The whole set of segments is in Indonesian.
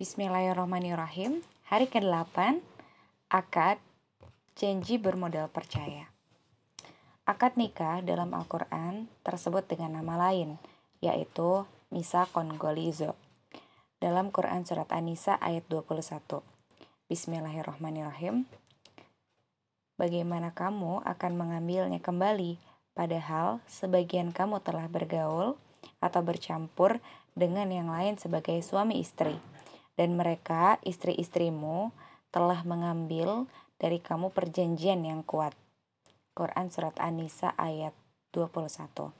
Bismillahirrahmanirrahim. Hari ke-8, akad janji bermodal percaya. Akad nikah dalam Al-Quran tersebut dengan nama lain, yaitu Misa Kongolizo. Dalam Quran Surat An-Nisa ayat 21. Bismillahirrahmanirrahim. Bagaimana kamu akan mengambilnya kembali, padahal sebagian kamu telah bergaul atau bercampur dengan yang lain sebagai suami istri, dan mereka, istri-istrimu, telah mengambil dari kamu perjanjian yang kuat. Quran Surat An-Nisa ayat 21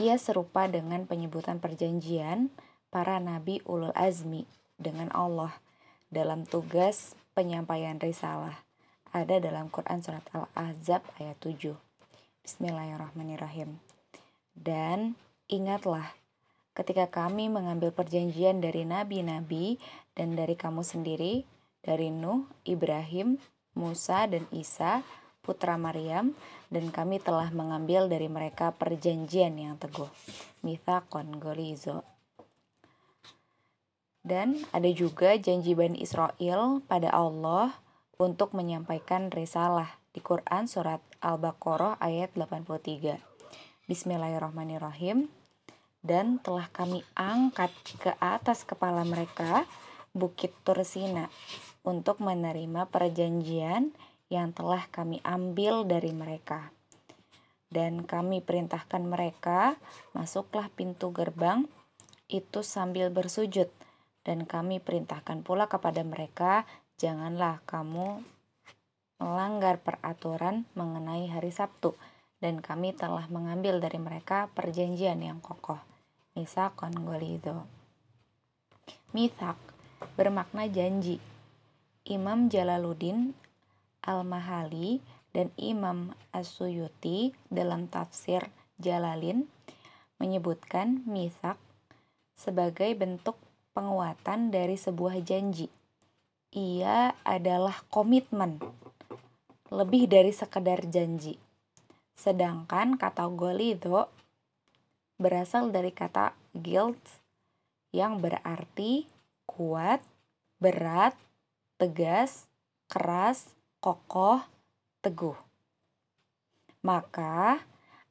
Ia serupa dengan penyebutan perjanjian para nabi ulul azmi dengan Allah dalam tugas penyampaian risalah ada dalam Quran Surat Al-Ahzab ayat 7. Bismillahirrahmanirrahim. Dan ingatlah ketika kami mengambil perjanjian dari nabi-nabi dan dari kamu sendiri, dari Nuh, Ibrahim, Musa, dan Isa, putra Maryam, dan kami telah mengambil dari mereka perjanjian yang teguh. Mithaqon Golizo. Dan ada juga janji Bani Israel pada Allah untuk menyampaikan risalah di Quran surat Al-Baqarah ayat 83. Bismillahirrahmanirrahim. Dan telah kami angkat ke atas kepala mereka bukit Tursina untuk menerima perjanjian yang telah kami ambil dari mereka. Dan kami perintahkan mereka, masuklah pintu gerbang itu sambil bersujud. Dan kami perintahkan pula kepada mereka, janganlah kamu melanggar peraturan mengenai hari Sabtu dan kami telah mengambil dari mereka perjanjian yang kokoh. Misakon golido. Mithak bermakna janji. Imam Jalaluddin Al-Mahali dan Imam As-Suyuti dalam tafsir Jalalin menyebutkan mithak sebagai bentuk penguatan dari sebuah janji ia adalah komitmen, lebih dari sekedar janji. Sedangkan kata golido berasal dari kata guilt yang berarti kuat, berat, tegas, keras, kokoh, teguh. Maka,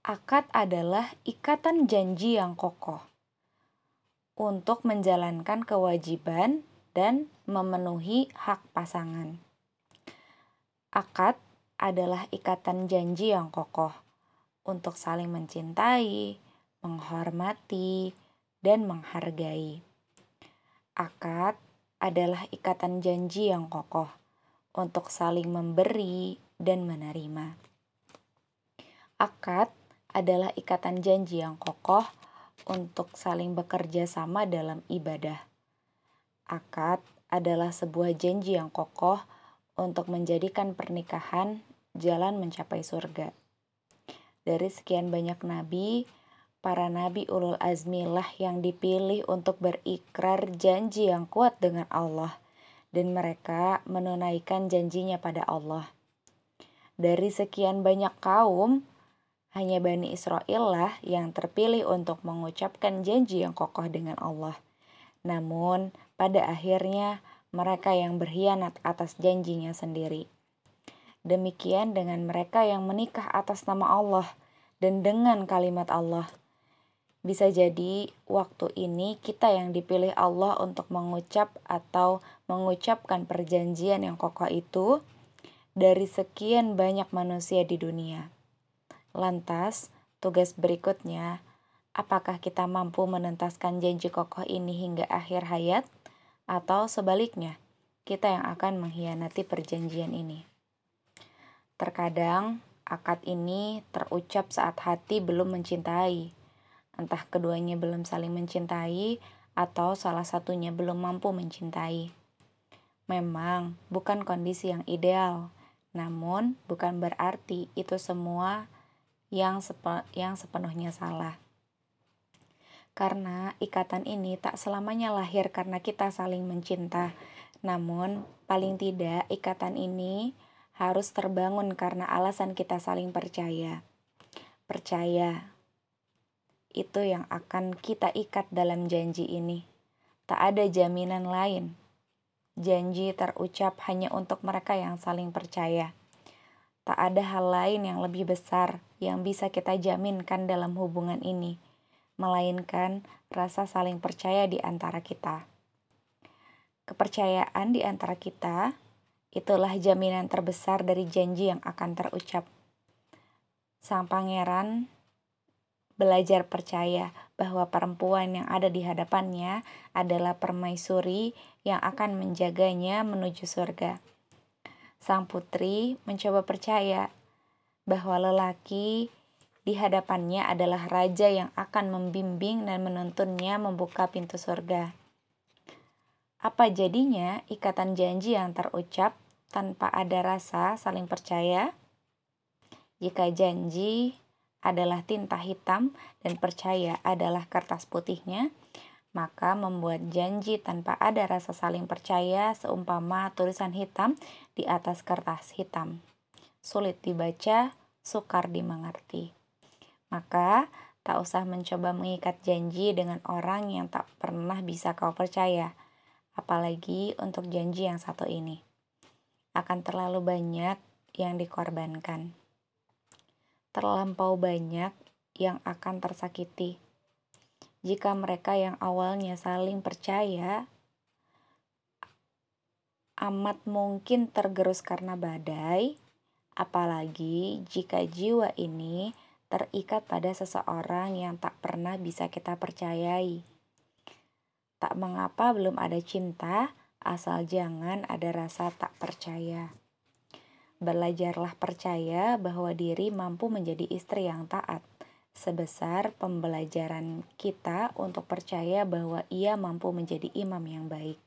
akad adalah ikatan janji yang kokoh untuk menjalankan kewajiban dan memenuhi hak pasangan. Akad adalah ikatan janji yang kokoh untuk saling mencintai, menghormati, dan menghargai. Akad adalah ikatan janji yang kokoh untuk saling memberi dan menerima. Akad adalah ikatan janji yang kokoh untuk saling bekerja sama dalam ibadah. Akad adalah sebuah janji yang kokoh untuk menjadikan pernikahan jalan mencapai surga. Dari sekian banyak nabi, para nabi ulul azmi lah yang dipilih untuk berikrar janji yang kuat dengan Allah dan mereka menunaikan janjinya pada Allah. Dari sekian banyak kaum, hanya Bani Israel lah yang terpilih untuk mengucapkan janji yang kokoh dengan Allah. Namun, pada akhirnya mereka yang berkhianat atas janjinya sendiri. Demikian dengan mereka yang menikah atas nama Allah dan dengan kalimat Allah. Bisa jadi waktu ini kita yang dipilih Allah untuk mengucap atau mengucapkan perjanjian yang kokoh itu dari sekian banyak manusia di dunia. Lantas, tugas berikutnya, apakah kita mampu menentaskan janji kokoh ini hingga akhir hayat? atau sebaliknya, kita yang akan mengkhianati perjanjian ini. Terkadang, akad ini terucap saat hati belum mencintai, entah keduanya belum saling mencintai atau salah satunya belum mampu mencintai. Memang bukan kondisi yang ideal, namun bukan berarti itu semua yang, sepe yang sepenuhnya salah. Karena ikatan ini tak selamanya lahir karena kita saling mencinta. Namun, paling tidak ikatan ini harus terbangun karena alasan kita saling percaya. Percaya itu yang akan kita ikat dalam janji ini. Tak ada jaminan lain. Janji terucap hanya untuk mereka yang saling percaya. Tak ada hal lain yang lebih besar yang bisa kita jaminkan dalam hubungan ini, melainkan rasa saling percaya di antara kita. Kepercayaan di antara kita itulah jaminan terbesar dari janji yang akan terucap. Sang pangeran belajar percaya bahwa perempuan yang ada di hadapannya adalah permaisuri yang akan menjaganya menuju surga. Sang putri mencoba percaya bahwa lelaki di hadapannya adalah raja yang akan membimbing dan menuntunnya membuka pintu surga. Apa jadinya ikatan janji yang terucap tanpa ada rasa saling percaya? Jika janji adalah tinta hitam dan percaya adalah kertas putihnya, maka membuat janji tanpa ada rasa saling percaya seumpama tulisan hitam di atas kertas hitam. Sulit dibaca, sukar dimengerti. Maka, tak usah mencoba mengikat janji dengan orang yang tak pernah bisa kau percaya apalagi untuk janji yang satu ini. Akan terlalu banyak yang dikorbankan. Terlampau banyak yang akan tersakiti. Jika mereka yang awalnya saling percaya, amat mungkin tergerus karena badai, apalagi jika jiwa ini terikat pada seseorang yang tak pernah bisa kita percayai. Tak mengapa belum ada cinta, asal jangan ada rasa tak percaya. Belajarlah percaya bahwa diri mampu menjadi istri yang taat, sebesar pembelajaran kita untuk percaya bahwa ia mampu menjadi imam yang baik.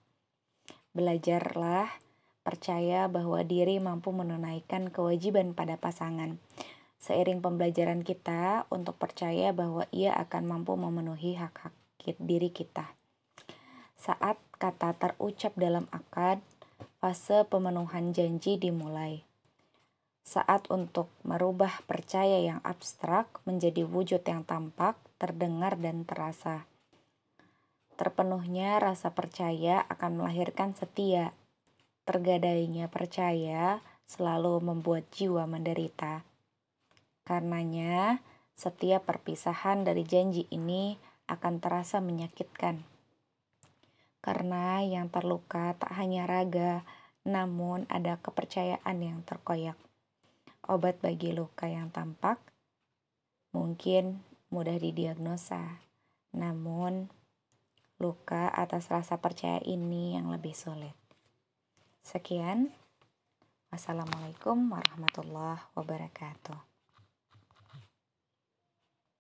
Belajarlah percaya bahwa diri mampu menunaikan kewajiban pada pasangan. Seiring pembelajaran kita untuk percaya bahwa ia akan mampu memenuhi hak-hak diri kita. Saat kata terucap dalam akad, fase pemenuhan janji dimulai. Saat untuk merubah percaya yang abstrak menjadi wujud yang tampak, terdengar, dan terasa. Terpenuhnya rasa percaya akan melahirkan setia. Tergadainya percaya selalu membuat jiwa menderita. Karenanya, setiap perpisahan dari janji ini akan terasa menyakitkan karena yang terluka tak hanya raga, namun ada kepercayaan yang terkoyak. Obat bagi luka yang tampak mungkin mudah didiagnosa, namun luka atas rasa percaya ini yang lebih sulit. Sekian, wassalamualaikum warahmatullahi wabarakatuh.